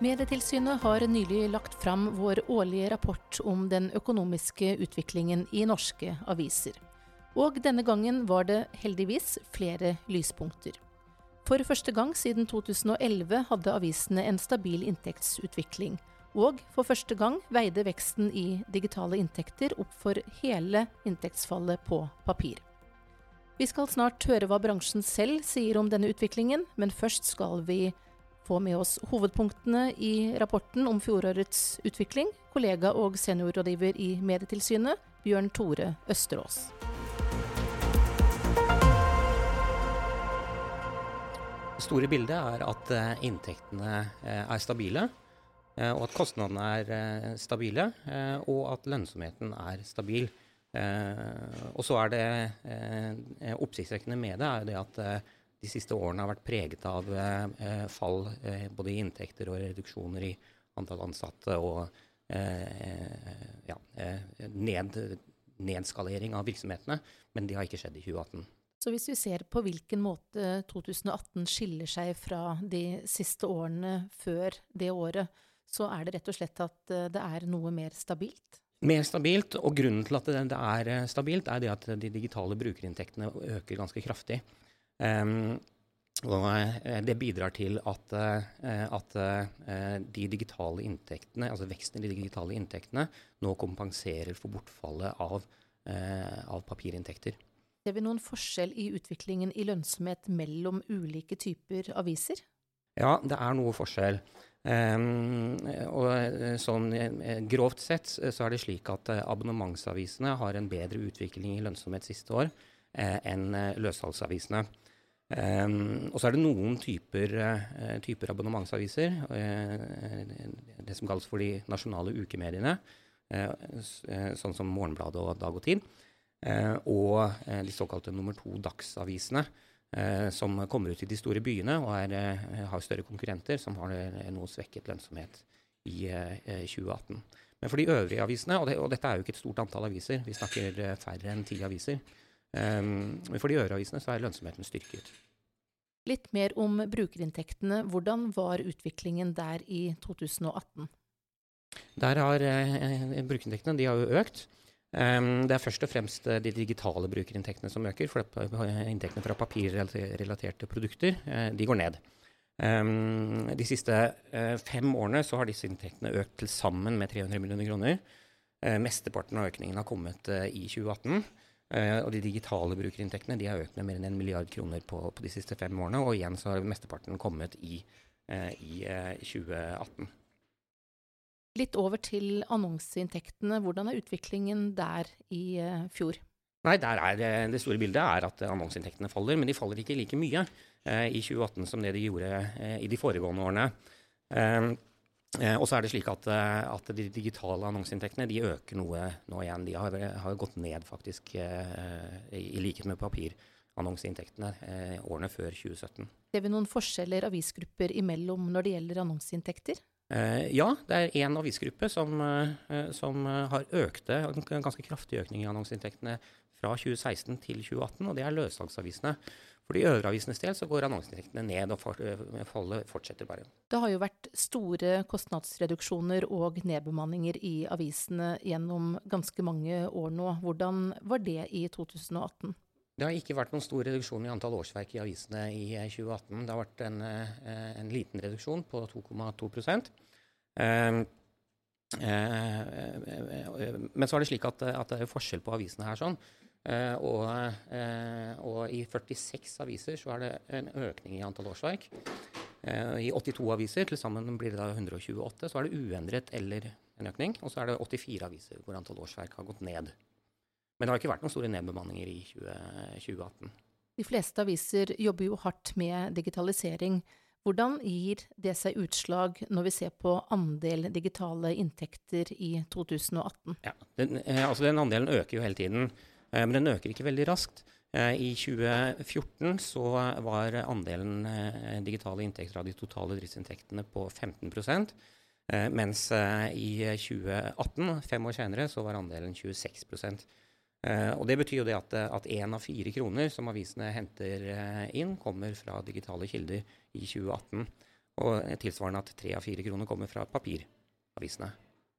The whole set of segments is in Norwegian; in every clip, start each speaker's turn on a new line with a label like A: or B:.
A: Medietilsynet har nylig lagt fram vår årlige rapport om den økonomiske utviklingen i norske aviser. Og denne gangen var det heldigvis flere lyspunkter. For første gang siden 2011 hadde avisene en stabil inntektsutvikling. Og for første gang veide veksten i digitale inntekter opp for hele inntektsfallet på papir. Vi skal snart høre hva bransjen selv sier om denne utviklingen, men først skal vi få med oss hovedpunktene i rapporten om fjorårets utvikling. Kollega og seniorrådgiver i Medietilsynet, Bjørn Tore Østerås.
B: Det store bildet er at eh, inntektene eh, er stabile, eh, og at kostnadene er stabile, og at lønnsomheten er stabil. Og så er det oppsiktsvekkende med det er det at de siste årene har vært preget av eh, fall eh, både i inntekter og reduksjoner i antall ansatte og eh, ja, eh, ned, nedskalering av virksomhetene. Men det har ikke skjedd i 2018.
A: Så hvis vi ser på hvilken måte 2018 skiller seg fra de siste årene før det året, så er det rett og slett at eh, det er noe mer stabilt?
B: Mer stabilt, og grunnen til at det er eh, stabilt, er det at de digitale brukerinntektene øker ganske kraftig. Um, og eh, det bidrar til at, eh, at, eh, de digitale inntektene, altså veksten i de digitale inntektene nå kompenserer for bortfallet av, av papirinntekter.
A: Ser vi noen forskjell i utviklingen i lønnsomhet mellom ulike typer aviser?
B: Ja, det er noe forskjell. Um, og sånn grovt sett så er det slik at abonnementsavisene har en bedre utvikling i lønnsomhet siste år eh, enn løssalgsavisene. Um, og så er det noen typer, uh, typer abonnementsaviser, uh, det som kalles for de nasjonale ukemediene, uh, sånn som Morgenbladet og Dag og Tid, og de såkalte nummer to dagsavisene, som kommer ut i de store byene og er, har større konkurrenter, som har noe svekket lønnsomhet i 2018. Men for de øvrige avisene, og, det, og, dette er jo ikke et stort antall aviser, vi snakker færre enn ti aviser, for de øvrige avisene så er lønnsomheten styrket.
A: Litt mer om brukerinntektene. Hvordan var utviklingen der i 2018?
B: Der har eh, brukerinntektene de har jo økt. Um, det er først og fremst eh, de digitale brukerinntektene som øker. For inntektene fra papirrelaterte produkter eh, de går ned. Um, de siste eh, fem årene så har disse inntektene økt til sammen med 300 millioner kroner. Eh, mesteparten av økningen har kommet uh, i 2018. Uh, og de digitale brukerinntektene de har økt med mer enn en milliard kroner på, på, de siste fem årene. Og igjen så har mesteparten kommet i, uh, i uh, eh, 2018.
A: Litt over til annonseinntektene. Hvordan er utviklingen der i fjor?
B: Nei, der er Det store bildet er at annonseinntektene faller, men de faller ikke like mye i 2018 som det de gjorde i de foregående årene. Eh, og så er det slik at, eh, at, de digitale annonseinntektene de øker noe nå igjen. De har, har gått ned faktisk eh, i, i likhet med papirannonseinntektene eh, årene før 2017.
A: Ser vi noen forskjeller avisgrupper imellom når det gjelder annonseinntekter?
B: Eh, ja, det er én avisgruppe som, eh, som har økte, en ganske kraftig økning i annonseinntektene fra 2016 til 2018, og det er løssalgsavisene. For de øvrige avisenes del så går annonseinntektene ned, og fallet fortsetter bare.
A: Det har jo vært store kostnadsreduksjoner og nedbemanninger i avisene gjennom ganske mange år nå. Hvordan var det i 2018?
B: Det har ikke vært noen stor reduksjon i antall årsverk i avisene i 2018. Det har vært en, eh, en liten reduksjon på 2,2 eh, eh, Men så er det slik at, at det er forskjell på avisene her. sånn. Uh, og, uh, og, i 46 aviser så er det en økning i antall årsverk. Uh, I 82 aviser, til sammen blir det da 128, så er det uendret eller en økning. Og så er det 84 aviser hvor antall årsverk har gått ned. Men det har ikke vært noen store nedbemanninger i 20, 2018.
A: De fleste aviser jobber jo hardt med digitalisering. Hvordan gir det seg utslag når vi ser på andel digitale inntekter i 2018?
B: Ja, den, altså den andelen øker jo hele tiden. Eh, men den øker ikke veldig raskt. Eh, I 2014 så var andelen eh, digitale inntekter av de totale driftsinntektene på 15% mens i 2018, fem år senere, så var andelen 26% og Det betyr jo det at én av fire kroner som avisene henter inn, kommer fra digitale kilder i 2018. og tilsvarende at tre av fire kroner kommer fra papiravisene.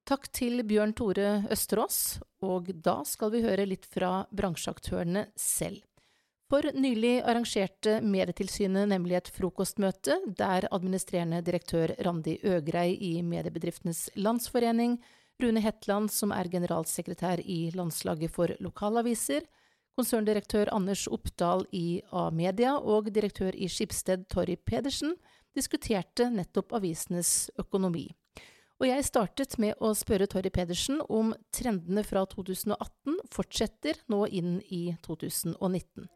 A: Takk til Bjørn Tore Østerås, og da skal vi høre litt fra bransjeaktørene selv. For nylig arrangerte Medietilsynet nemlig et frokostmøte der administrerende direktør Randi Øgrei i Mediebedriftenes Landsforening, Rune Hetland, som er generalsekretær i Landslaget for lokalaviser, konserndirektør Anders Oppdal i A-media og direktør i Skipsted Torry Pedersen diskuterte nettopp avisenes økonomi. Og jeg startet med å spørre Torry Pedersen om trendene fra 2018 fortsetter nå inn i 2019.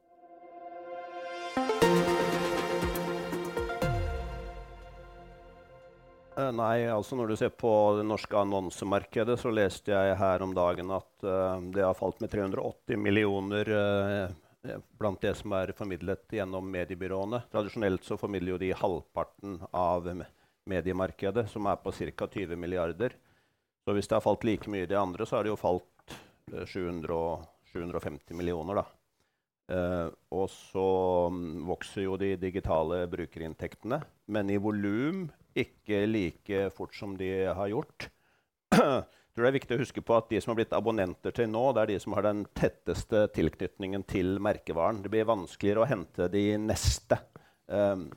C: Eh, nei, altså når du ser på det norske annonsemarkedet, så leste jeg her om dagen at uh, det har falt med 380 millioner uh, blant det som er formidlet gjennom mediebyråene. Tradisjonelt så formidler jo de halvparten av mediemarkedet, som er på ca. 20 milliarder. Så hvis det har falt like mye i de andre, så har det jo falt uh, 700, 750 millioner, da. Uh, og så um, vokser jo de digitale brukerinntektene, men i volum ikke like fort som de har gjort. Jeg tror det er viktig å huske på at De som har blitt abonnenter til nå, det er de som har den tetteste tilknytningen til merkevaren. Det blir vanskeligere å hente de neste. Um,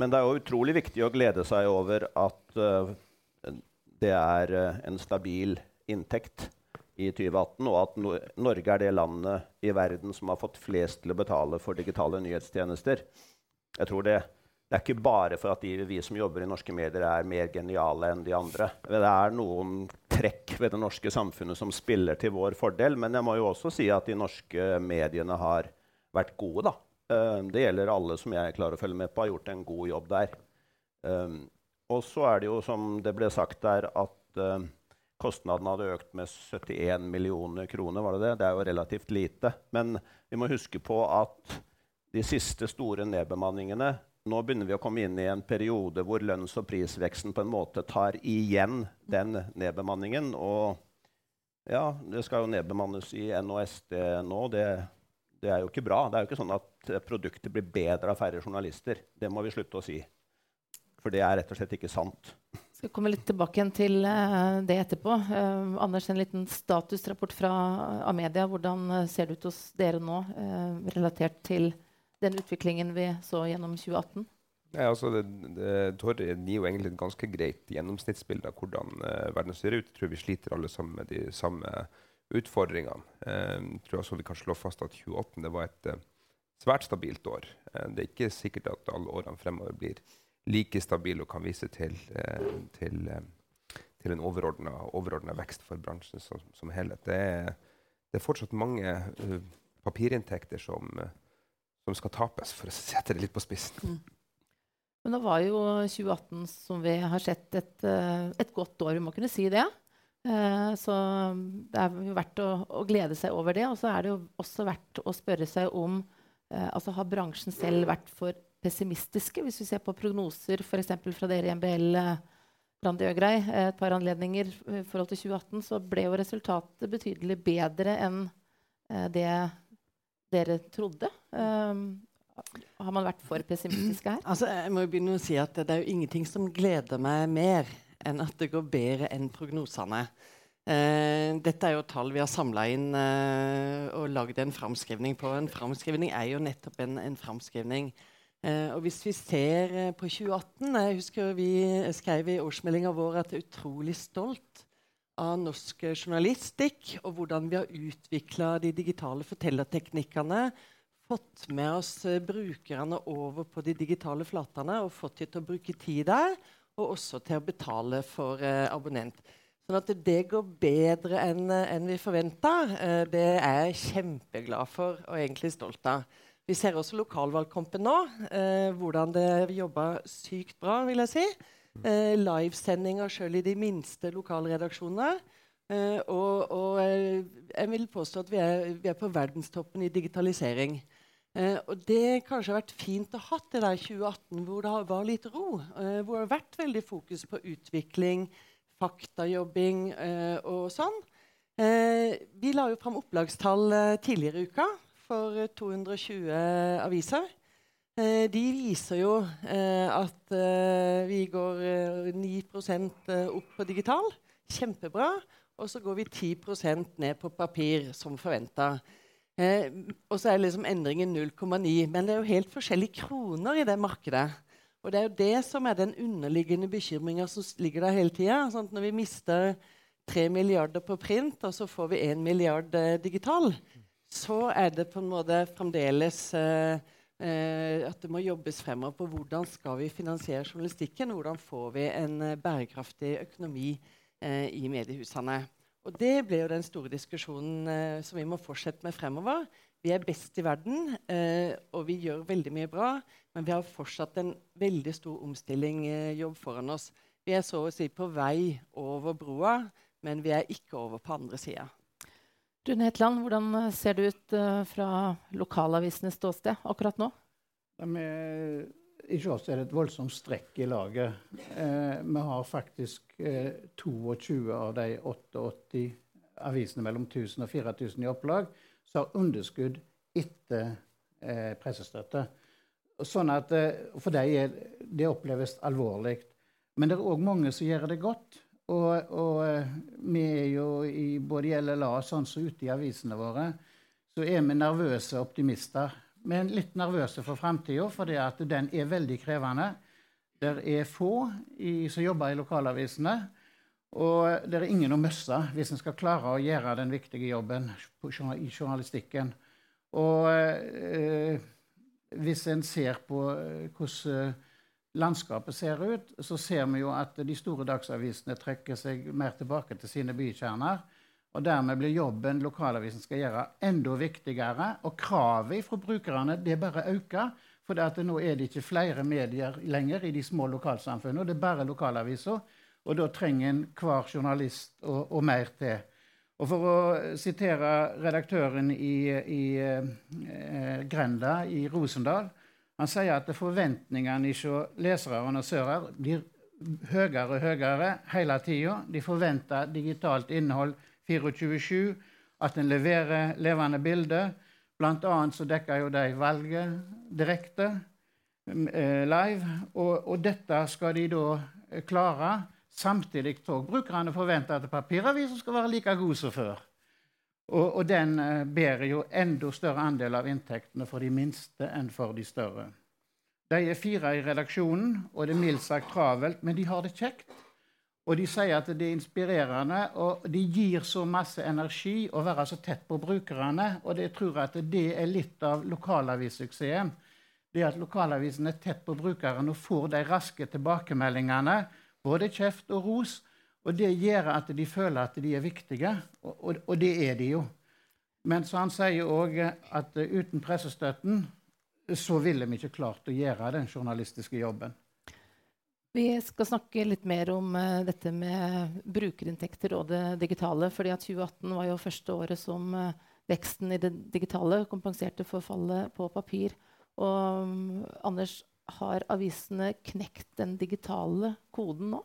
C: men det er jo utrolig viktig å glede seg over at uh, det er uh, en stabil inntekt i 2018, og at Norge er det landet i verden som har fått flest til å betale for digitale nyhetstjenester. Jeg tror det, det er ikke bare for at de, vi som jobber i norske medier, er mer geniale enn de andre. Det er noen trekk ved det norske samfunnet som spiller til vår fordel. Men jeg må jo også si at de norske mediene har vært gode. da. Uh, det gjelder alle som jeg klarer å følge med på, har gjort en god jobb der. Um, og så er det jo, som det ble sagt der, at uh, Kostnadene hadde økt med 71 millioner kroner. var Det det? Det er jo relativt lite. Men vi må huske på at de siste store nedbemanningene Nå begynner vi å komme inn i en periode hvor lønns- og prisveksten på en måte tar igjen den nedbemanningen. Og ja, det skal jo nedbemannes i NHSD nå. Det, det er jo ikke bra. Det er jo ikke sånn at produktet blir bedre av færre journalister. Det må vi slutte å si. For det er rett og slett ikke sant
A: skal komme litt tilbake igjen til uh, det etterpå. Uh, Anders, en liten statusrapport fra Amedia. Hvordan uh, ser det ut hos dere nå, relatert til den utviklingen vi så gjennom 2018?
D: Nei, altså det, det, Torre gir jo egentlig et ganske greit gjennomsnittsbilde av hvordan verden ser ut. Jeg tror vi sliter alle sammen med de samme utfordringene. jeg tror også vi kan slå fast at 2018 var et svært stabilt år. det er ikke sikkert at alle årene fremover blir like stabile og kan vise til, eh, til, eh, til en overordna vekst for bransjen som, som helhet. Det er, det er, fortsatt mange papirinntekter som, som, skal tapes, for å sette det litt på spissen. Mm.
A: Men da var jo 2018, som vi har sett, et, et godt år. Vi må kunne si det. Uh, så det er jo verdt å, å, glede seg over det. Og så er det jo også verdt å spørre seg om uh, altså Har bransjen selv vært for pessimistiske. Hvis vi ser på prognoser f.eks. fra dere i MBL, Randi Øgrei, et par anledninger i forhold til 2018, så ble jo resultatet betydelig bedre enn eh, det dere trodde. Um, har man vært for pessimistiske her?
E: Altså, jeg må jo begynne å si at Det er jo ingenting som gleder meg mer enn at det går bedre enn prognosene. Eh, dette er jo tall vi har samla inn eh, og lagd en framskrivning på. En framskrivning er jo nettopp en, en framskrivning. Eh, og hvis vi ser eh, på 2018 Jeg husker vi skrev i årsmeldinga vår at jeg er utrolig stolt av norsk journalistikk og hvordan vi har utvikla de digitale fortellerteknikkene. Fått med oss eh, brukerne over på de digitale flatene og fått dem til å bruke tid der. Og også til å betale for eh, abonnent. Sånn at det går bedre enn en vi forventa, eh, det er jeg kjempeglad for og egentlig stolt av. Vi ser også lokalvalgkampen nå. Eh, hvordan det jobber sykt bra, vil jeg si. Eh, Livesendinger sjøl i de minste lokalredaksjonene. Eh, og, og eh, jeg vil påstå at vi er, vi er på verdenstoppen i digitalisering. Eh, og det kanskje har vært fint å ha det der 2018, hvor det var litt ro. Eh, hvor det har vært veldig fokus på utvikling, faktajobbing og sånn. vi la jo fram opplagstall tidligere i uka for 220 aviser. Eh, de viser jo eh, at eh, vi går 9% opp på digital. Kjempebra. Og så går vi 10% ned på papir, som forventa. Eh, og så er liksom endringen 0,9. Men det er jo helt forskjellige kroner i det markedet. Og det er jo det som er den underliggende bekymringa som ligger der hele tida. Sånn når vi mister 3 milliarder på print, og så får vi 1 milliard eh, digital, så er det på en måte fremdeles eh, eh, at det må jobbes fremover på hvordan skal vi finansiere journalistikken. Hvordan får vi en eh, bærekraftig økonomi eh, i mediehusene. Og Det blir jo den store diskusjonen eh, som vi må fortsette med fremover. Vi er best i verden, eh, og vi gjør veldig mye bra. Men vi har fortsatt en veldig stor omstillingjobb foran oss. Vi er så å si på vei over broa, men vi er ikke over på andre sida.
A: Rune Hetland, hvordan eh, ser det ut uh, fra lokalavisenes ståsted akkurat nå?
F: Med, I oss er det et voldsomt strekk i laget. Eh, vi har faktisk eh, 22 av de 88 avisene mellom 1000 og 4000 i opplag som har underskudd etter eh, pressestøtte. Sånn at eh, For dem det oppleves alvorlig. Men det er òg mange som gjør det godt. Og, og, eh, vi er jo i både i LLA sånn som ute i avisene våre, så er vi nervøse optimister. Men litt nervøse for framtida, for den er veldig krevende. Det er få i, som jobber i lokalavisene. Og det er ingen å miste hvis en skal klare å gjøre den viktige jobben i journalistikken. Og eh, hvis en ser på eh, hvordan landskapet ser ut, så ser vi jo at de store dagsavisene trekker seg mer tilbake til sine bykjerner. Og Dermed blir jobben lokalavisen skal gjøre, enda viktigere. Og kravet fra brukerne det bare øker. For nå er det ikke flere medier lenger i de små lokalsamfunnene. Det er bare lokalaviser. Og da trenger en hver journalist og, og, mer til. Og For å sitere redaktøren i, i eh, Grenda i Rosendal han sier at forventningene hos lesere og annonsører blir høyere og høyere hele tida. De forventer digitalt innhold 24-7, at en leverer levende bilder. Blant annet så dekker jo de valget direkte eh, live. Og, og, dette skal de da eh, klare. Samtidig tog brukerne forventer at papiravisen skal være like god som før. Og, og den eh, bærer jo enda større andel av inntektene for de minste enn for de større. De er fire i redaksjonen, og det er mildt sagt travelt, men de har det kjekt. Og de sier at det er inspirerende, og de gir så masse energi å være så tett på brukerne. Og det tror at det er litt av lokalavissuksessen. Det at lokalavisen er tett på brukerne og får de raske tilbakemeldingene, både kjeft og ros, og det gjør at de føler at de er viktige, og, og, og det er de jo. Men så han sier òg at uten pressestøtten så ville vi ikke klart å gjøre den journalistiske jobben.
A: Vi skal snakke litt mer om uh, dette med brukerinntekter og det digitale. fordi at 2018 var jo første året som uh, veksten i det digitale kompenserte for fallet på papir. Og um, Anders, har avisene knekt den digitale koden nå?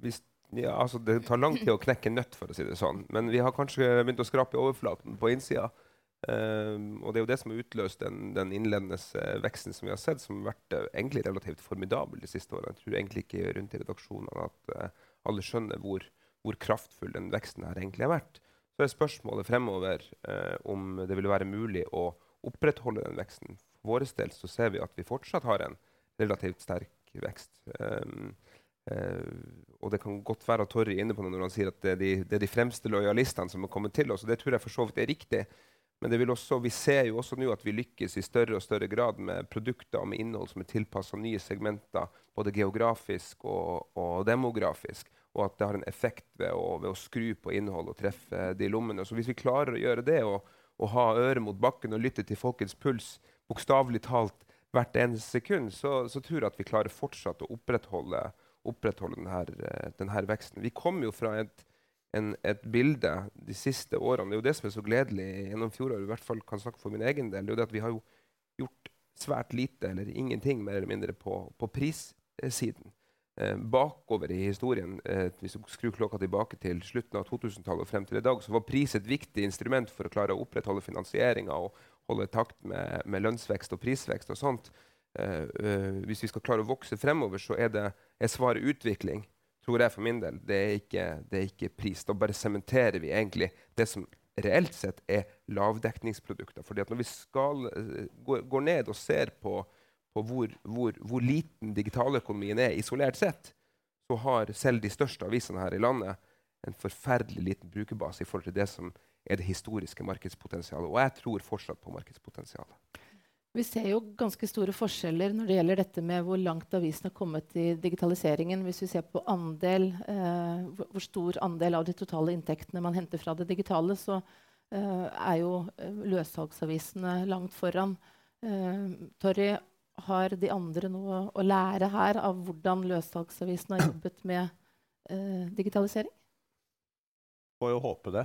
D: Hvis ja, altså Det tar lang tid å knekke nøtt, for å si det sånn. Men vi har kanskje begynt å skrape overflaten på innsida. Um, og det er jo det som har utløst den, den innledende uh, veksten som vi har sett, som har vært uh, egentlig relativt formidabel de siste årene. Jeg tror egentlig ikke rundt i redaksjonene at uh, alle skjønner hvor, hvor, kraftfull den veksten her egentlig har vært. Så er spørsmålet fremover om det vil være mulig å opprettholde den veksten. For vår del så ser vi at vi fortsatt har en relativt sterk vekst. Um, Uh, og det kan godt være at Torry er inne på det når han sier at det er, de, det er de fremste lojalistene som har kommet til oss. og Det tror jeg for så vidt er riktig. Men også, vi ser jo også nå at vi lykkes i større og større grad med produkter og med innhold som er tilpassa nye segmenter, både geografisk og, og, demografisk. Og at det har en effekt ved å, ved å, skru på innhold og treffe de lommene. Så hvis vi klarer å gjøre det og, og ha øret mot bakken og lytte til folkets puls bokstavelig talt hvert eneste sekund, så, så, tror jeg at vi klarer fortsatt å opprettholde opprettholde denne, eh, denne veksten. Vi kommer jo fra et, en, et bilde de siste årene. Det er jo det som er så gledelig gjennom fjoråret. i hvert fall kan snakke for min egen del, det er jo at vi har jo gjort svært lite eller ingenting mer eller mindre på, på prissiden. Eh, bakover i historien, eh, hvis du skrur klokka tilbake til slutten av 2000-tallet og frem til i dag, så var pris et viktig instrument for å klare å opprettholde finansieringa og, holde takt med, med lønnsvekst og prisvekst og sånt. Eh, uh, hvis vi skal klare å vokse fremover, så er, det, er svaret utvikling. Tror jeg for min del. Det er ikke, det er ikke pris. Da bare sementerer vi egentlig det som reelt sett er lavdekningsprodukter. Fordi når vi skal, uh, går, går, ned og ser på, på hvor, hvor, hvor, liten digitaløkonomien er isolert sett, så har selv de største avisene her i landet en forferdelig liten brukerbase i forhold til det som er det historiske markedspotensialet. Og jeg tror fortsatt på markedspotensialet.
A: Vi ser jo ganske store forskjeller når det gjelder dette med hvor langt avisen har kommet i digitaliseringen. Hvis vi ser på andel, eh, hvor stor andel av de totale inntektene man henter fra det digitale, så eh, er jo eh, løssalgsavisene langt foran. Eh, Torry, har de andre noe å lære her av hvordan løssalgsavisen har jobbet med eh, digitalisering?
C: Får jo håpe det.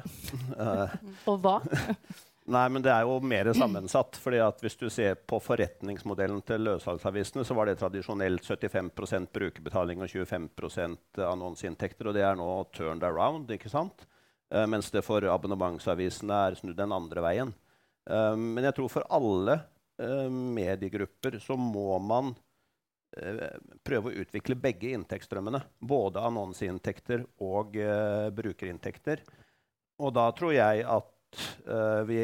A: Og hva?
C: Nei, men Det er jo mer sammensatt. fordi at Hvis du ser på forretningsmodellen til løssalgsavisene, så var det tradisjonelt 75% brukerbetaling og 25% annonseinntekter. og Det er nå turned around. ikke sant? Uh, mens det for abonnementsavisene er snudd den andre veien. Uh, men jeg tror for alle uh, mediegrupper så må man prøve å utvikle begge inntektsstrømmene. Både annonseinntekter og brukerinntekter. Og da tror jeg at vi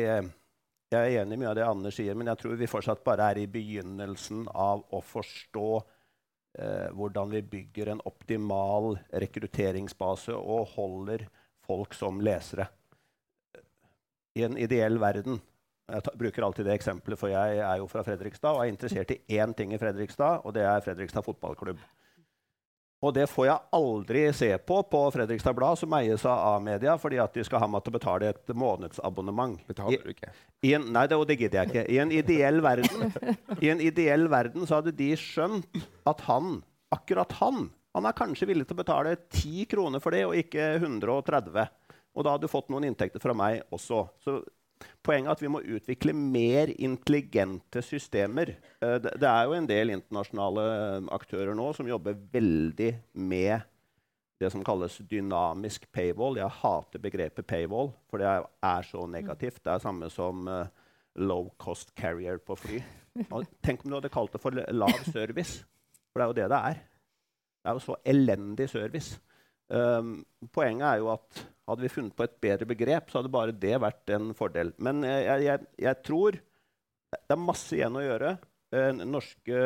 C: Jeg er enig i mye av det Anne sier, men jeg tror vi fortsatt bare er i begynnelsen av å forstå uh, hvordan vi bygger en optimal rekrutteringsbase og holder folk som lesere. I en ideell verden Jeg bruker alltid det eksempelet, for jeg er jo fra Fredrikstad og er interessert i én ting i Fredrikstad, og det er Fredrikstad fotballklubb. Og det får jeg aldri se på på Fredrikstad Blad, som eies av A-media, fordi at de skal ha meg til å betale et månedsabonnement.
D: Betaler du ikke?
C: I, en, nei, det, det, gidder jeg ikke. I en, ideell verden, I en ideell verden så hadde de skjønt at han, akkurat han, han er kanskje villig til å betale 10 kroner for det, og ikke 130. Og da hadde du fått noen inntekter fra meg også. Så Poenget er at vi må utvikle mer intelligente systemer. Eh, det er jo en del internasjonale eh, aktører nå som jobber veldig med det som kalles dynamisk paywall. Jeg hater begrepet paywall, for det er så negativt. Det er samme som uh, low cost carrier på fly. Tenk om du hadde kalt det for lav service. For det er jo det det er. Det er jo så elendig service. Poenget er jo at hadde vi funnet på et bedre begrep, så hadde bare det vært en fordel. Men jeg, jeg, jeg tror det er masse igjen å gjøre. Eh, norske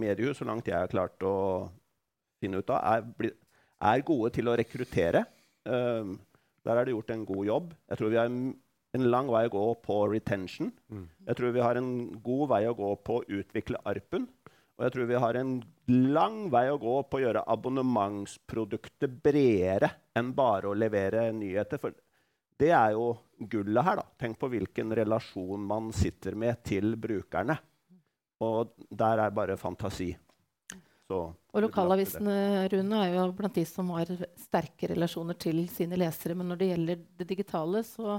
C: mediehus, så langt jeg har klart å finne ut av, er, er gode til å rekruttere. Um, der er det gjort en god jobb. Jeg tror vi har en lang vei å gå på retention. Mm. Jeg tror vi har en god vei å gå på å utvikle ARPen. Og jeg tror vi har en lang vei å gå på å gjøre abonnementsproduktet bredere enn bare å levere nyheter. For det er jo gullet her. da. Tenk på hvilken relasjon man sitter med til brukerne. Og der er bare fantasi.
A: Så, og lokalavisene Rune, er jo blant de som har sterke relasjoner til sine lesere. Men når det gjelder det digitale, så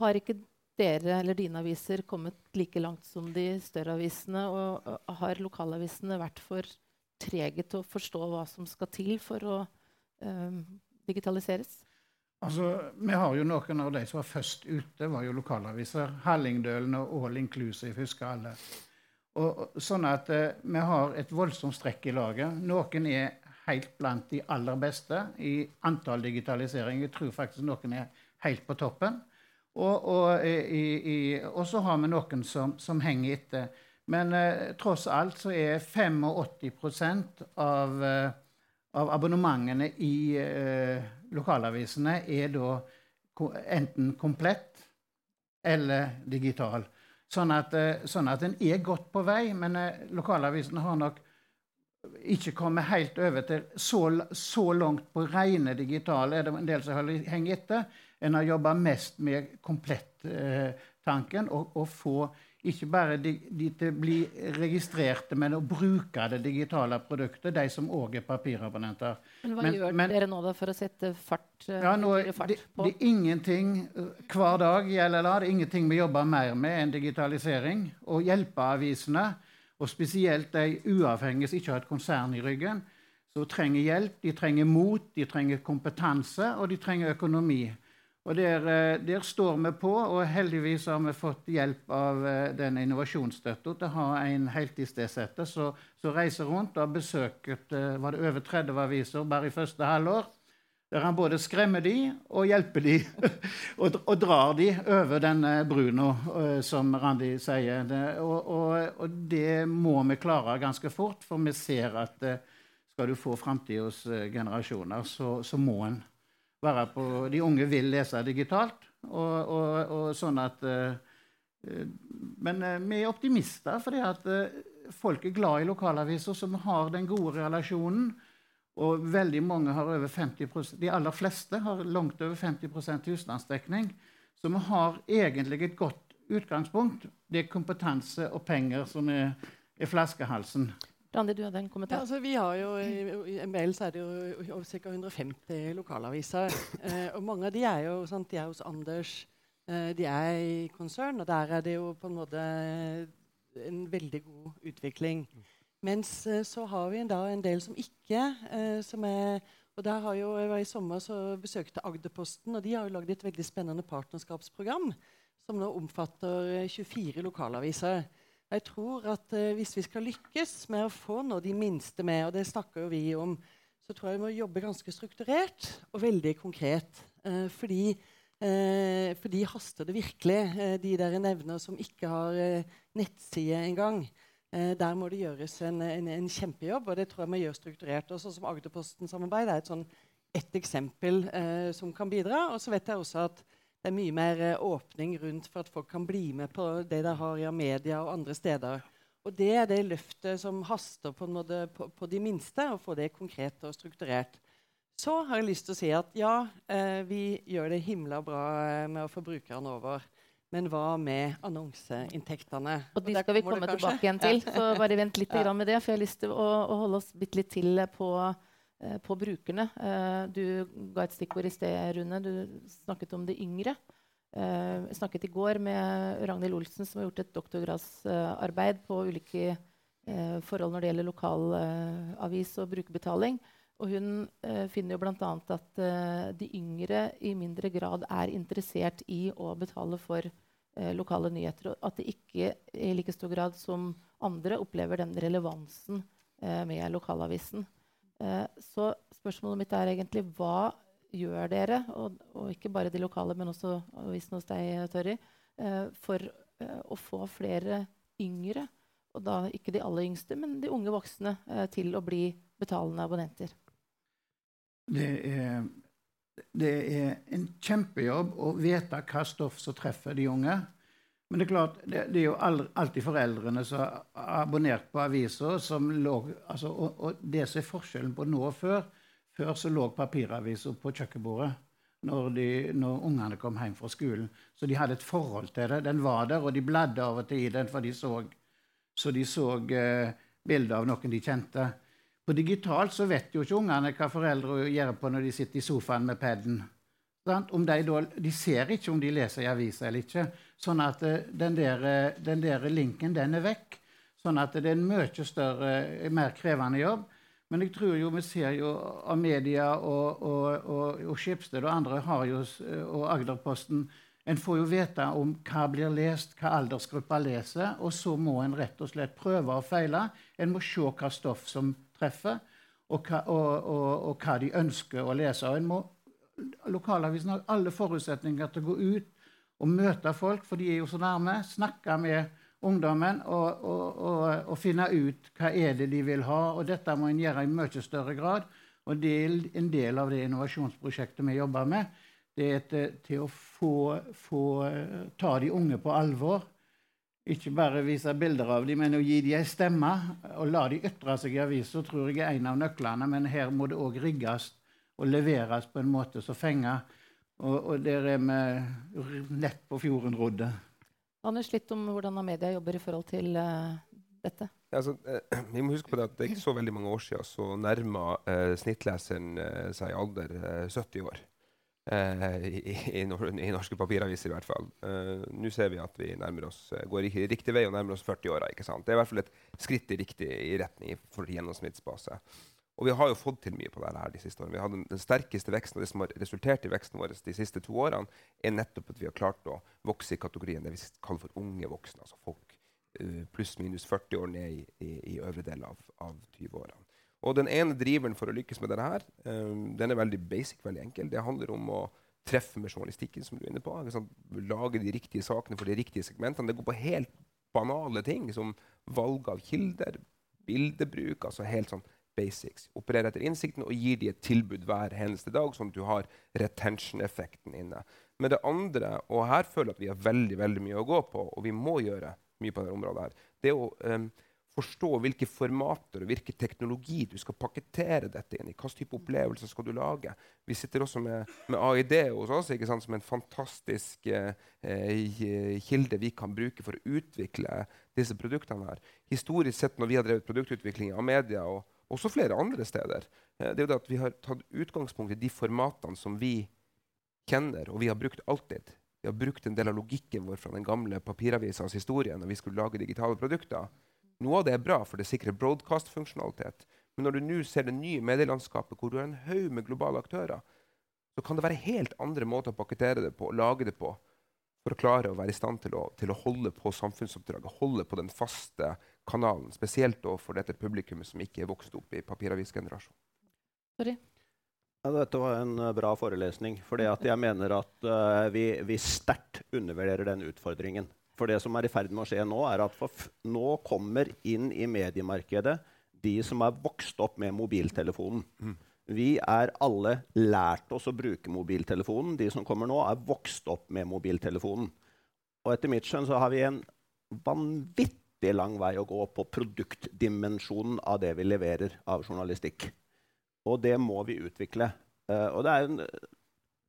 A: har ikke dere eller dine aviser kommet like langt som de større avisene? Og har lokalavisene vært for trege til å forstå hva som skal til for å um, digitaliseres?
F: Altså, Vi har jo noen av de som var først ute, var jo lokalaviser. Hallingdølen og All Inclusive, husker alle. Og, sånn at eh, Vi har et voldsomt strekk i laget. Noen er helt blant de aller beste i antall digitalisering. Jeg tror faktisk noen er helt på toppen. Og, og, i, i, og, så har vi noen som, som henger etter. Men eh, tross alt så er 85 av, eh, av abonnementene i eh, lokalavisene er da enten komplett eller digital. Sånn at, eh, sånn at en er godt på vei, men eh, lokalavisene har nok ikke kommet helt over til så, så langt på rene digitale. Er det en del som henger etter? En har jobba mest med komplettanken og, og få ikke bare de, de til å bli registrerte, men å bruke det digitale produktet, de som òg er papirabonnenter.
A: Men Hva men, gjør men, dere nå da for å sette fart,
F: eh, ja, nå, fart det, på? Det er ingenting eh, hver dag i LLA, det er ingenting vi jobber mer med enn digitalisering. Og hjelpe avisene, og spesielt de uavhengige som ikke har et konsern i ryggen, som trenger hjelp. De trenger mot, de trenger kompetanse, og de trenger økonomi. Og der, eh, der, står vi på, og heldigvis har vi fått hjelp av denne den innovasjonsstøtta til å ha en heltidsstedsetter som reiser rundt og har besøkt eh, var det over 30 aviser bare i første halvår. Der han både skremmer de og hjelper de, og, og, drar de over denne bruna, som Randi sier. Og, og, og, det må vi klare ganske fort, for vi ser at skal du få framtidas generasjoner, så, så må en være på De unge vil lese digitalt. Og, og, og sånn at uh, Men uh, vi er optimister fordi at folk er glad i lokalaviser som har den gode relasjonen. Og veldig mange har over 50% De aller fleste har langt over 50% husstandsdekning. Så vi har egentlig et godt utgangspunkt. Det er kompetanse og penger som er, er flaskehalsen.
A: Randi, du hadde en kommentar?
E: Ja, altså, vi har jo, I MBL så er det jo ca. 150 lokalaviser. Eh, og mange av de er jo sant, de er hos Anders. Eh, de er i konsern, og der er det jo på en måte en veldig god utvikling. Mens eh, så har vi da, en del som ikke eh, som er og der har jo, I sommer så besøkte Agderposten, og de har jo lagd et veldig spennende partnerskapsprogram som nå omfatter 24 lokalaviser. Jeg tror at uh, Hvis vi skal lykkes med å få nå de minste med, og det snakker jo vi om, så tror jeg vi må jobbe ganske strukturert og veldig konkret. Uh, fordi, uh, for de haster det virkelig, de dere nevner som ikke har nettside engang. der må det gjøres en, en, en, kjempejobb, og det tror jeg vi gjør strukturert. Og som Agderposten-samarbeid er et, sånn, et eksempel som kan bidra. Og så vet jeg også at det er mye mer eh, åpning rundt for at folk kan bli med på det de har i media og andre steder. Og det er det løftet som haster på, på, på de minste, å få det konkret og strukturert. Så har jeg lyst til å si at ja, eh, vi gjør det himla bra eh, med å få brukerne over. Men hva med annonseinntektene?
A: Og De skal vi komme tilbake igjen til. så bare vent litt med det, for jeg har lyst til å, å holde oss litt til på på brukerne. Eh, du ga et stikkord i sted, Rune. Du snakket om de yngre. Eh, jeg snakket i går med Ragnhild Olsen, som har gjort et doktorgradsarbeid på ulike forhold når det gjelder lokalavis og brukerbetaling. Og hun finner jo bl.a. at de yngre i mindre grad er interessert i å betale for lokale nyheter. Og at de ikke i like stor grad som andre opplever den relevansen med lokalavisen. Eh, så spørsmålet mitt er egentlig hva gjør dere, og, og ikke bare de lokale, men også avisen hos deg, Tørri, eh, for eh, å få flere yngre, og da ikke de aller yngste, men de unge voksne, til å bli betalende abonnenter?
F: Det er, det er en kjempejobb å vite hva stoff som treffer de unge. Men det er klart, det, det er jo alltid foreldrene som har abonnert på aviser. som lå, altså, og, og, det som er forskjellen på nå og før Før så lå papiraviser på kjøkkenbordet når, de, når ungene kom hjem fra skolen. Så de hadde et forhold til det. Den var der, og de bladde av og til i den, for de så, så de så eh, bilder av noen de kjente. På digitalt så vet jo ikke ungene hva foreldre gjør på når de sitter i sofaen med paden. De, da, de, ser ikke om de leser i avisa eller ikke. Sånn at eh, den der, eh, den der, linken den er vekk. Sånn at det er en mye større, eh, mer krevende jobb. Men jeg tror jo vi ser jo av media og, og, og, og Skipsted og andre har jo, og Agderposten En får jo vite om hva blir lest, hva aldersgruppa leser, og så må en rett og slett prøve og feile. En må se hva stoff som treffer, og hva, og hva de ønsker å lese. Og en må Lokalavisen har alle forutsetninger til å gå ut og møte folk, for de er jo så nærme. Snakke med ungdommen og, og, og, og, finne ut hva er det de vil ha. Og dette må en gjøre i mye større grad. Og det er en del av det innovasjonsprosjektet vi jobber med. Det er til, til å få, få, ta de unge på alvor. Ikke bare vise bilder av dem, men å gi dem en stemme. Og la dem ytre seg i avisa tror jeg er en av nøklene. Men her må det òg rigges og leveres på en måte som fenger. Og, og der er vi nett på fjorden rodde.
A: Anders, litt om hvordan Amedia jobber i forhold til uh, dette?
D: Ja, altså, eh, vi må huske på Det at det er ikke så veldig mange år siden så nærma eh, snittleseren eh, seg alder 70 eh, år. Eh, i, i, i, norske papiraviser, i hvert fall. Nå ser vi at vi oss, går i riktig vei og nærmer oss 40-åra. Det er i hvert fall et skritt i riktig i retning for gjennomsnittsbase. Og vi har jo fått til mye på dette de siste årene. Vi har Den sterkeste veksten og det som har resultert i veksten vår de siste to årene, er nettopp at vi har klart å vokse i kategorien det vi kaller for unge voksne. Altså folk uh, pluss-minus 40 år ned i, i, i øvre del av, av 20-årene. Og den ene driveren for å lykkes med dette her, um, den er veldig basic, veldig enkel. Det handler om å treffe med journalistikken, som du er inne på. Lage de riktige sakene for de riktige segmentene. Det går på helt banale ting som valg av kilder, bildebruk, altså helt sånn basics. Opererer etter innsikten og gir de et tilbud hver eneste dag, sånn at du har retention-effekten inne. Men det andre, og her føler jeg at vi har veldig veldig mye å gå på, og vi må gjøre mye på dette området, her, det er å um, forstå hvilke formater og hvilken teknologi du skal pakkettere dette inn i. Hvilken type opplevelser skal du lage? Vi sitter også med, med AID hos oss som en fantastisk eh, eh, kilde vi kan bruke for å utvikle disse produktene. her. Historisk sett når vi har drevet produktutvikling av media og også flere andre steder, eh, det er jo det at vi har tatt utgangspunkt i de formatene som vi kjenner, og vi har brukt alltid. Vi har brukt en del av logikken vår fra den gamle papiravisas historie når vi skulle lage digitale produkter. Noe av det er bra, for det sikrer broadcast-funksjonalitet. Men når du nå ser det nye medielandskapet, hvor du har en haug med globale aktører, så kan det være helt andre måter å pakkettere det på og lage det på for å klare å være i stand til å, til å holde på samfunnsoppdraget, holde på den faste kanalen. Spesielt for dette publikummet som ikke er vokst opp i papiravisgenerasjonen.
A: Sorry.
C: Ja, dette var en uh, bra forelesning. For jeg mener at uh, vi, vi sterkt undervurderer den utfordringen. For det som er i ferd med å skje nå, er at nå kommer inn i mediemarkedet de som er vokst opp med mobiltelefonen. Mm. Vi er alle lært oss å bruke mobiltelefonen. De som kommer nå, er vokst opp med mobiltelefonen. Og etter mitt skjønn så har vi en vanvittig lang vei å gå på produktdimensjonen av det vi leverer av journalistikk. Og det må vi utvikle. Uh, og det, en,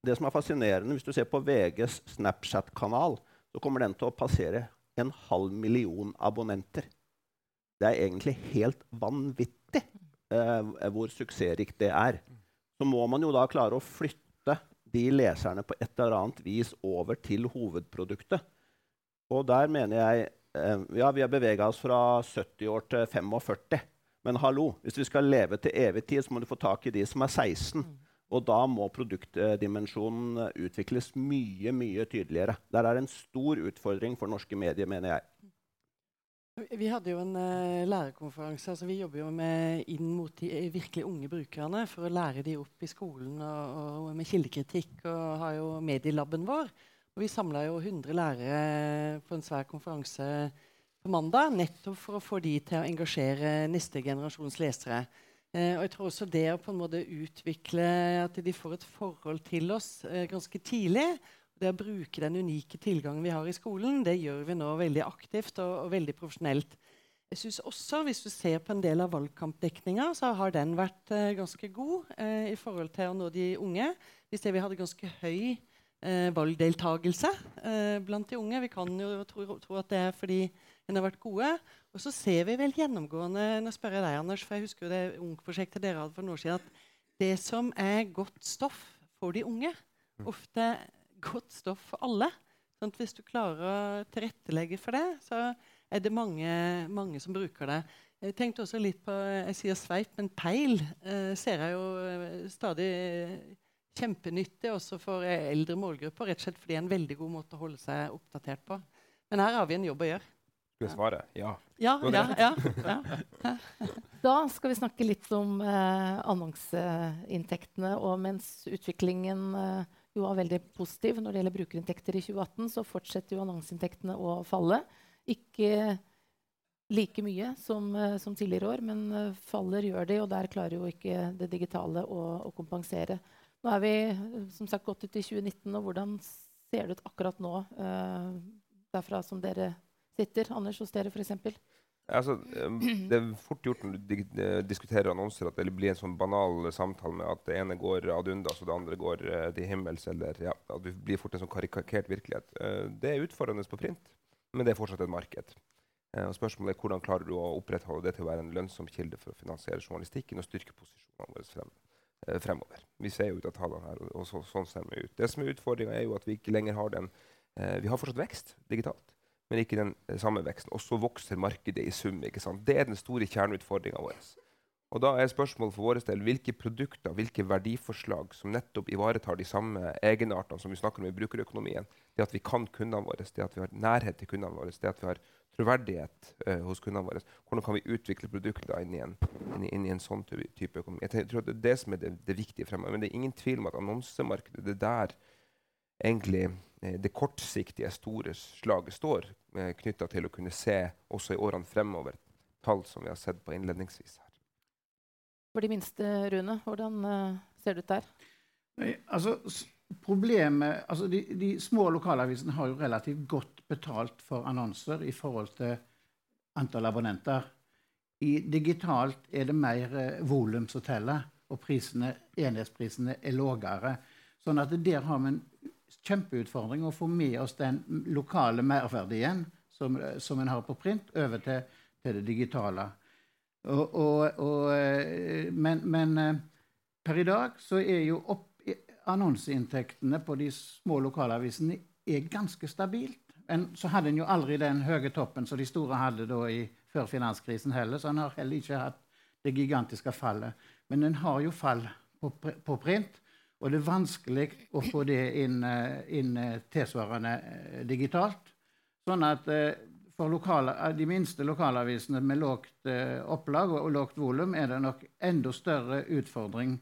C: det som er fascinerende, hvis du ser på VGs Snapchat-kanal, så kommer den til å passere en halv million abonnenter. Det er egentlig helt vanvittig eh, hvor suksessrikt det er. Så må man jo da klare å flytte de leserne på et eller annet vis over til hovedproduktet. Og der mener jeg eh, Ja, vi har bevega oss fra 70 år til 45. Men hallo, hvis vi skal leve til evig tid, så må du få tak i de som er 16. Og da må produktdimensjonen utvikles mye mye tydeligere. Der er en stor utfordring for norske medier, mener jeg.
E: Vi hadde jo en uh, lærerkonferanse. altså Vi jobber jo med, inn mot de eh, virkelig unge brukerne for å lære de opp i skolen og, og med kildekritikk. Og har jo medielaben vår. Og vi samla jo 100 lærere på en svær konferanse på mandag nettopp for å få de til å engasjere neste generasjons lesere. Eh, og jeg tror også det å på en måte utvikle at de får et forhold til oss eh, ganske tidlig Det å bruke den unike tilgangen vi har i skolen, det gjør vi nå veldig aktivt og, og veldig profesjonelt. Jeg synes også, Hvis du ser på en del av valgkampdekninga, så har den vært eh, ganske god eh, i forhold til å nå de unge. Vi ser vi hadde ganske høy eh, valgdeltagelse eh, blant de unge. Vi kan jo tro, tro at det er fordi en har vært gode. Og så ser vi vel gjennomgående Nå spør jeg deg, Anders, for jeg husker jo det Ung-prosjektet dere hadde for noen år siden, at det som er godt stoff for de unge, mm. ofte godt stoff for alle. Sånn hvis du klarer å tilrettelegge for det, så er det mange, mange som bruker det. Jeg tenkte også litt på Jeg sier sveip, men peil eh, ser jeg jo eh, stadig kjempenyttig også for eldre målgrupper. Rett og slett fordi det er en veldig god måte å holde seg oppdatert på. Men her har vi en jobb å gjøre.
D: Skulle jeg svare? Ja.
E: Ja, ja, ja,
A: Da skal vi snakke litt om eh, annonseinntektene. Og mens utviklingen eh, jo var veldig positiv når det gjelder brukerinntekter i 2018, så fortsetter jo annonseinntektene å falle. Ikke like mye som, eh, som tidligere år, men eh, faller gjør de, og der klarer jo ikke det digitale å, å kompensere. Nå er vi som sagt gått ut i 2019, og hvordan ser det ut akkurat nå eh, derfra som dere sitter, Anders, hos dere f.eks.?
D: Altså, det er fort gjort når du diskuterer annonser at det blir en sånn banal samtale med at det ene går ad undas og det andre går uh, til himmels. eller ja, at det blir fort en sånn karikert virkelighet. Uh, det er utfordrende på print, men det er fortsatt et marked. Uh, og spørsmålet er Hvordan klarer du å opprettholde det til å være en lønnsom kilde for å finansiere journalistikken og styrke posisjonene våre frem, fremover? Vi ser jo ut av tallene her, og, så, sånn ser vi ut. Det som er utfordringa, er jo at vi ikke lenger har den Vi har fortsatt vekst digitalt men ikke den eh, samme veksten. Og så vokser markedet i sum. ikke sant? Det er den store kjerneutfordringa vår. Og da er spørsmålet for vår del hvilke produkter, hvilke verdiforslag som nettopp ivaretar de samme egenartene som vi snakker om i brukerøkonomien. Det at vi kan kundene våre, det at vi har nærhet til kundene våre, det at vi har troverdighet uh, hos kundene våre. Hvordan kan vi utvikle produkter inn i en, inn, inn i en sånn type økonomi? Jeg tror Det er det som er det, det viktige fremover. Men det er ingen tvil om at annonsemarkedet det der egentlig eh, det kortsiktige, store slaget står, eh, knytta til å kunne se også i årene fremover tall som vi har sett på innledningsvis her.
A: For de minste, Rune, hvordan uh, ser det ut der?
F: Nei, altså, problemet, altså de, de, små lokalavisene har jo relativt godt betalt for annonser i forhold til antall abonnenter. I digitalt er det mer eh, volum som teller, og prisene, enhetsprisene er lavere. Sånn at der har vi en kjempeutfordring å få med oss den lokale merverdien som, som en har på print, over til, til det digitale. Og, og, og, eh, men, men, eh, per i dag så er jo opp, annonseinntektene på de små lokalavisene er ganske stabilt. Men så hadde en jo aldri den høye toppen som de store hadde i, før finanskrisen heller. Så en har heller ikke hatt det gigantiske fallet. Men en har jo fall på, på print. Og det er vanskelig å få det inn, eh, inn tilsvarende digitalt. Sånn at for lokale, eh, de minste lokalavisene med lågt eh, opplag og, og lågt volum er det nok enda større utfordring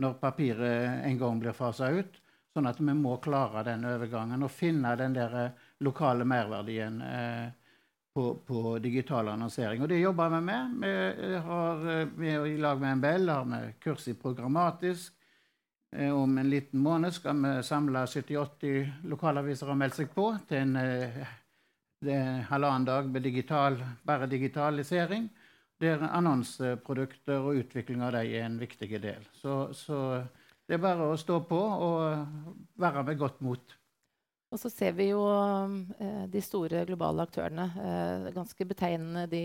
F: når papiret en gang blir fasa ut. Sånn at vi må klare den overgangen og finne den der eh, lokale merverdien eh, på, på, digital annonsering. Og det jobber vi med. Vi eh, har vi I lag med MBL har vi kurs i programmatisk. Eh, om en liten måned skal vi samle 70-80 lokalaviser og melde seg på til en er halvannen dag med digital, bare digitalisering. Der annonseprodukter og utvikling av dem er en viktig del. Så, så, det er bare å stå på og være med godt mot.
A: Og så ser vi jo eh, de store globale aktørene. Eh, ganske betegnende de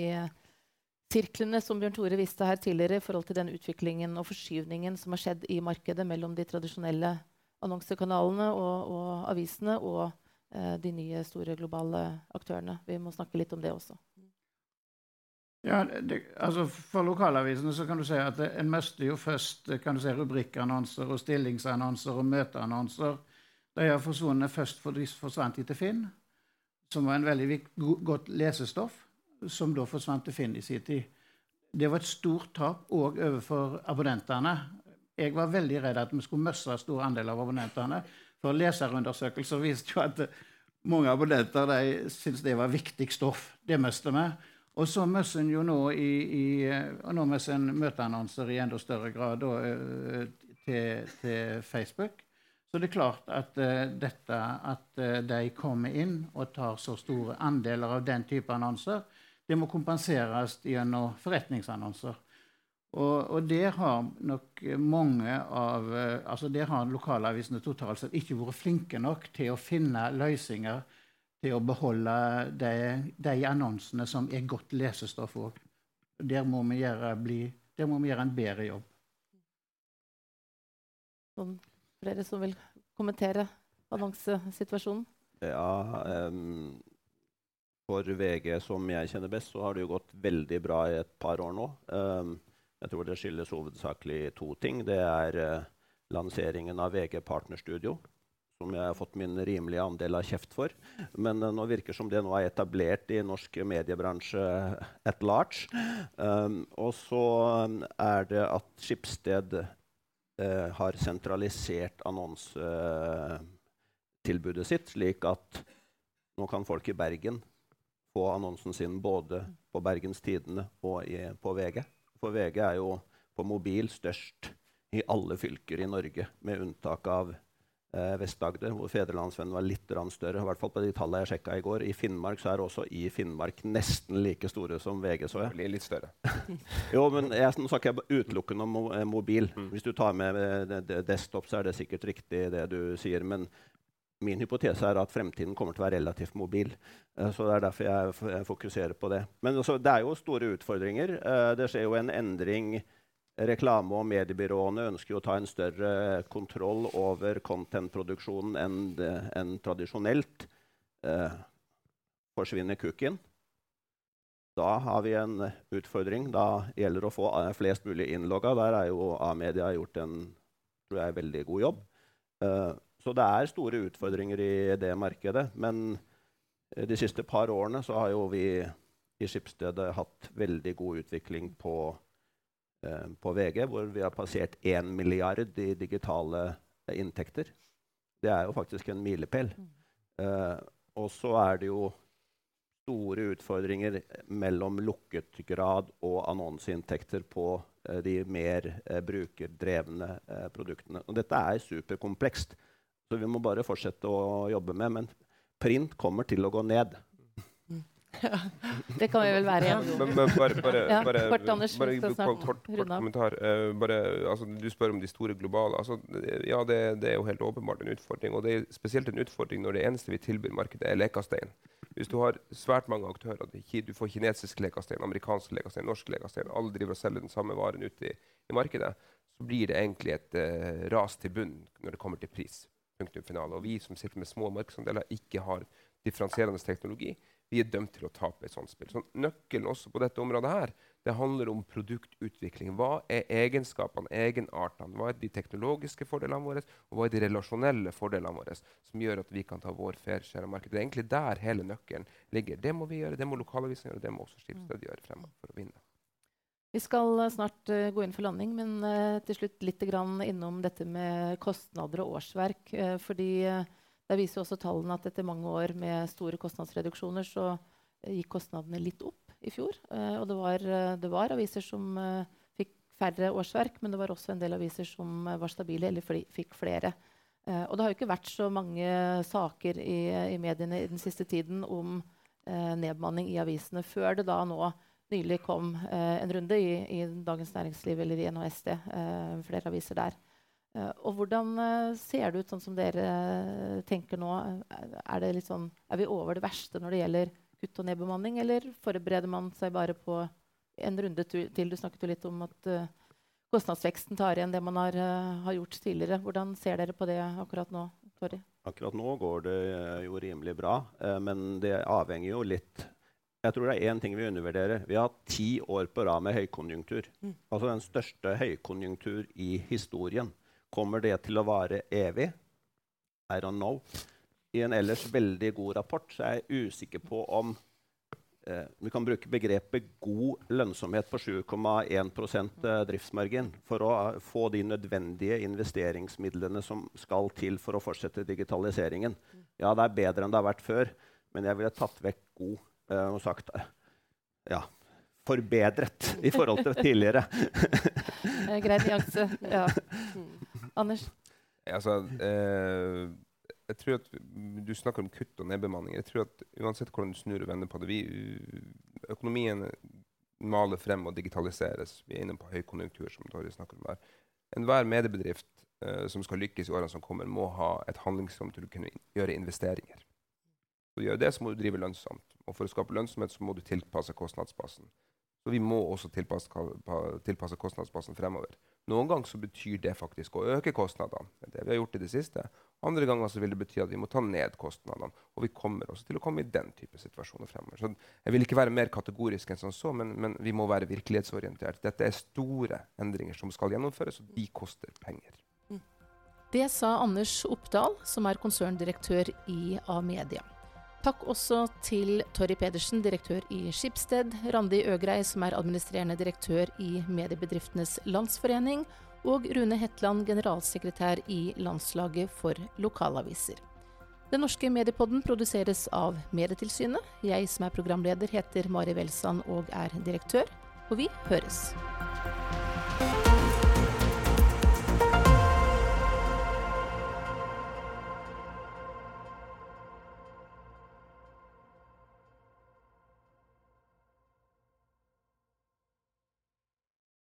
A: sirklene som Bjørn Tore viste her tidligere i forhold til den utviklingen og forskyvningen som har skjedd i markedet mellom de tradisjonelle annonsekanalene og, og avisene og Eh, de nye, store globale aktørene. Vi må snakke litt om det også.
F: Ja, det, altså For lokalavisene så kan du si at en mister jo først kan du si, rubrikkannonser og stillingsannonser og møteannonser. De har forsvunnet først for de forsvant til Finn, som var en veldig godt lesestoff, som da forsvant til Finn i sin tid. Det var et stort tap òg overfor abonnentene. Jeg var veldig redd at vi skulle miste stor andel av abonnentene. For leserundersøkelser viste jo at mange abonnenter de syntes det var viktig stoff. Det mister vi. Og så møssen en jo nå i, i og nå en møteannonser i enda større grad da, eh, til, til, Facebook. Så det er klart at uh, dette at uh, de kommer inn og tar så store andeler av den type annonser, det må kompenseres gjennom forretningsannonser. Og, og det har nok mange av eh, altså Der har lokalavisene totalt sett ikke vært flinke nok til å finne løsninger til å beholde de, de annonsene som er godt lesestoff òg. Der, må vi gjøre, bli, der må vi gjøre en bedre jobb.
A: Noen flere som vil kommentere annonsesituasjonen?
C: Ja, um, for VG, som jeg kjenner best, så har det jo gått veldig bra i et par år nå. Um, jeg tror det skyldes hovedsakelig to ting. Det er uh, lanseringen av VG Partnerstudio, som jeg har fått min rimelige andel av kjeft for. Men uh, nå virker som det nå er etablert i norsk mediebransje at large. Um, og så um, er det at Skipsted uh, har sentralisert annonsetilbudet sitt, slik at nå kan folk i Bergen få annonsen sin både på Bergens Tidende og i, på VG. For VG er jo på mobil størst i alle fylker i Norge, med unntak av eh, Vest-Agder, hvor Fedrelandsvennen var litt større. I hvert fall på de tallene jeg sjekka i går. I Finnmark så er også i Finnmark nesten like store som VG. så jeg.
D: Litt større.
C: jo, men jeg, Nå snakker jeg utelukkende om eh, mobil. Mm. Hvis du tar med eh, desktop, så er det sikkert riktig det du sier. Men min hypotese er at fremtiden kommer til å være relativt mobil. Uh, så Det er derfor jeg, fokuserer på det. Men også, det er jo store utfordringer. Det skjer jo en endring. Reklame- og mediebyråene ønsker å ta en større kontroll over content-produksjonen enn, enn tradisjonelt. Eh, forsvinner cookien, Da har vi en utfordring. Da gjelder det å få flest mulig innlogga. Der har jo A-media gjort en jeg, veldig god jobb. Eh, så det er store utfordringer i det markedet. Men de siste par årene har vi i Skipsstedet hatt veldig god utvikling på, på VG, hvor vi har passert 1 milliard i digitale inntekter. Det er jo faktisk en milepæl. Uh, og så er det jo store utfordringer mellom lukket grad og annonseinntekter på uh, de mer uh, brukerdrevne produktene. Og dette er superkomplekst, så vi må bare fortsette å jobbe med. Men print kommer til å gå ned.
A: Det kan vi vel være enige
D: om. Bare, bare, bare,
A: ja, kort, Anders,
D: bare kort, kort, kort kommentar. Uh, altså, du spør om de store globale. Altså, ja, det, det, er jo helt åpenbart en utfordring. Og det er spesielt en utfordring når det eneste vi tilbyr markedet, er lekastein. Hvis du har svært mange aktører, du får kinesisk lekastein, amerikansk lekastein, norsk lekastein, alle driver og selger den samme varen ute i, i markedet, så blir det egentlig et uh, ras til bunn når det kommer til pris. Punktum finale. Og vi som sitter med små markedsandeler, ikke har differensierende teknologi vi er dømt til å tape et sånt spill. Så nøkkelen også på dette området her, det handler om produktutvikling. Hva er egenskapene, egenartene? Hva er de teknologiske fordelene våre, og hva er de relasjonelle fordelene våre som gjør at vi kan ta vår fair share av markedet? Det er egentlig der hele nøkkelen ligger. Det må vi gjøre, det må lokalavisene gjøre, det må også Skipsted gjøre fremover for å vinne.
A: Vi skal uh, snart uh, gå inn for landing, men uh, til slutt litt innom dette med kostnader og årsverk. fordi der viser også tallene at etter mange år med store kostnadsreduksjoner så eh, gikk kostnadene litt opp i fjor. Uh, og det var, eh, det var, aviser som fikk færre årsverk, men det var også en del aviser som var stabile eller fikk flere. Og det har jo ikke vært så mange saker i, i mediene i den siste tiden om nedbemanning i avisene før det da nå nylig kom en runde i, i, Dagens Næringsliv eller i NHSD, flere aviser der. Uh, og hvordan uh, ser det ut sånn som dere uh, tenker nå? Er, sånn, er, vi over det verste når det gjelder kutt og nedbemanning, eller forbereder man seg bare på en runde til? Du snakket jo litt om at kostnadsveksten tar igjen det man har, har, gjort tidligere. Hvordan ser dere på det akkurat nå? Tori?
C: Akkurat nå går det jo rimelig bra, men det avhenger jo litt jeg tror det er én ting vi undervurderer. Vi har hatt ti år på rad med høykonjunktur. Mm. Altså den største høykonjunktur i historien. Kommer det til å vare evig? I don't know. I en ellers veldig god rapport så er jeg usikker på om eh, vi kan bruke begrepet god lønnsomhet på 7,1 eh, driftsmargin for å uh, få de nødvendige investeringsmidlene som skal til for å fortsette digitaliseringen. Ja, det er bedre enn det har vært før, men jeg ville tatt vekk god eh, og sagt eh, ja, forbedret i forhold til tidligere.
A: Grei nyanse. Ja. Anders?
D: Altså, eh, jeg tror at Du snakker om kutt og nedbemanning. Jeg tror at Uansett hvordan du snur og vender på det vi, Økonomien maler frem og digitaliseres. Vi er inne på høykonjunktur, som Torje snakker om der. Enhver mediebedrift eh, som skal lykkes i årene som kommer, må ha et handlingsrom til å kunne gjøre investeringer. For å det så må du drive lønnsomt. Og for å skape lønnsomhet så må du tilpasse kostnadsbasen. Så vi må også tilpasse, tilpasse kostnadsbasen fremover. Noen ganger så betyr det faktisk å øke kostnadene. Det vi har gjort i det siste. Andre ganger så vil det bety at vi må ta ned kostnadene. Og vi kommer også til å komme i den type situasjoner fremover. Så jeg vil ikke være mer kategorisk enn som så, men, men vi må være virkelighetsorientert. Dette er store endringer som skal gjennomføres, og de koster penger.
A: Det sa Anders Oppdal, som er konserndirektør i A-media. Takk også til Torry Pedersen, direktør i Skipsted, Randi Øgrei, som er administrerende direktør i Mediebedriftenes Landsforening, og Rune Hetland, generalsekretær i Landslaget for lokalaviser. Den norske mediepodden produseres av Medietilsynet. Jeg som er programleder heter Mari Welsand og er direktør. Og vi høres.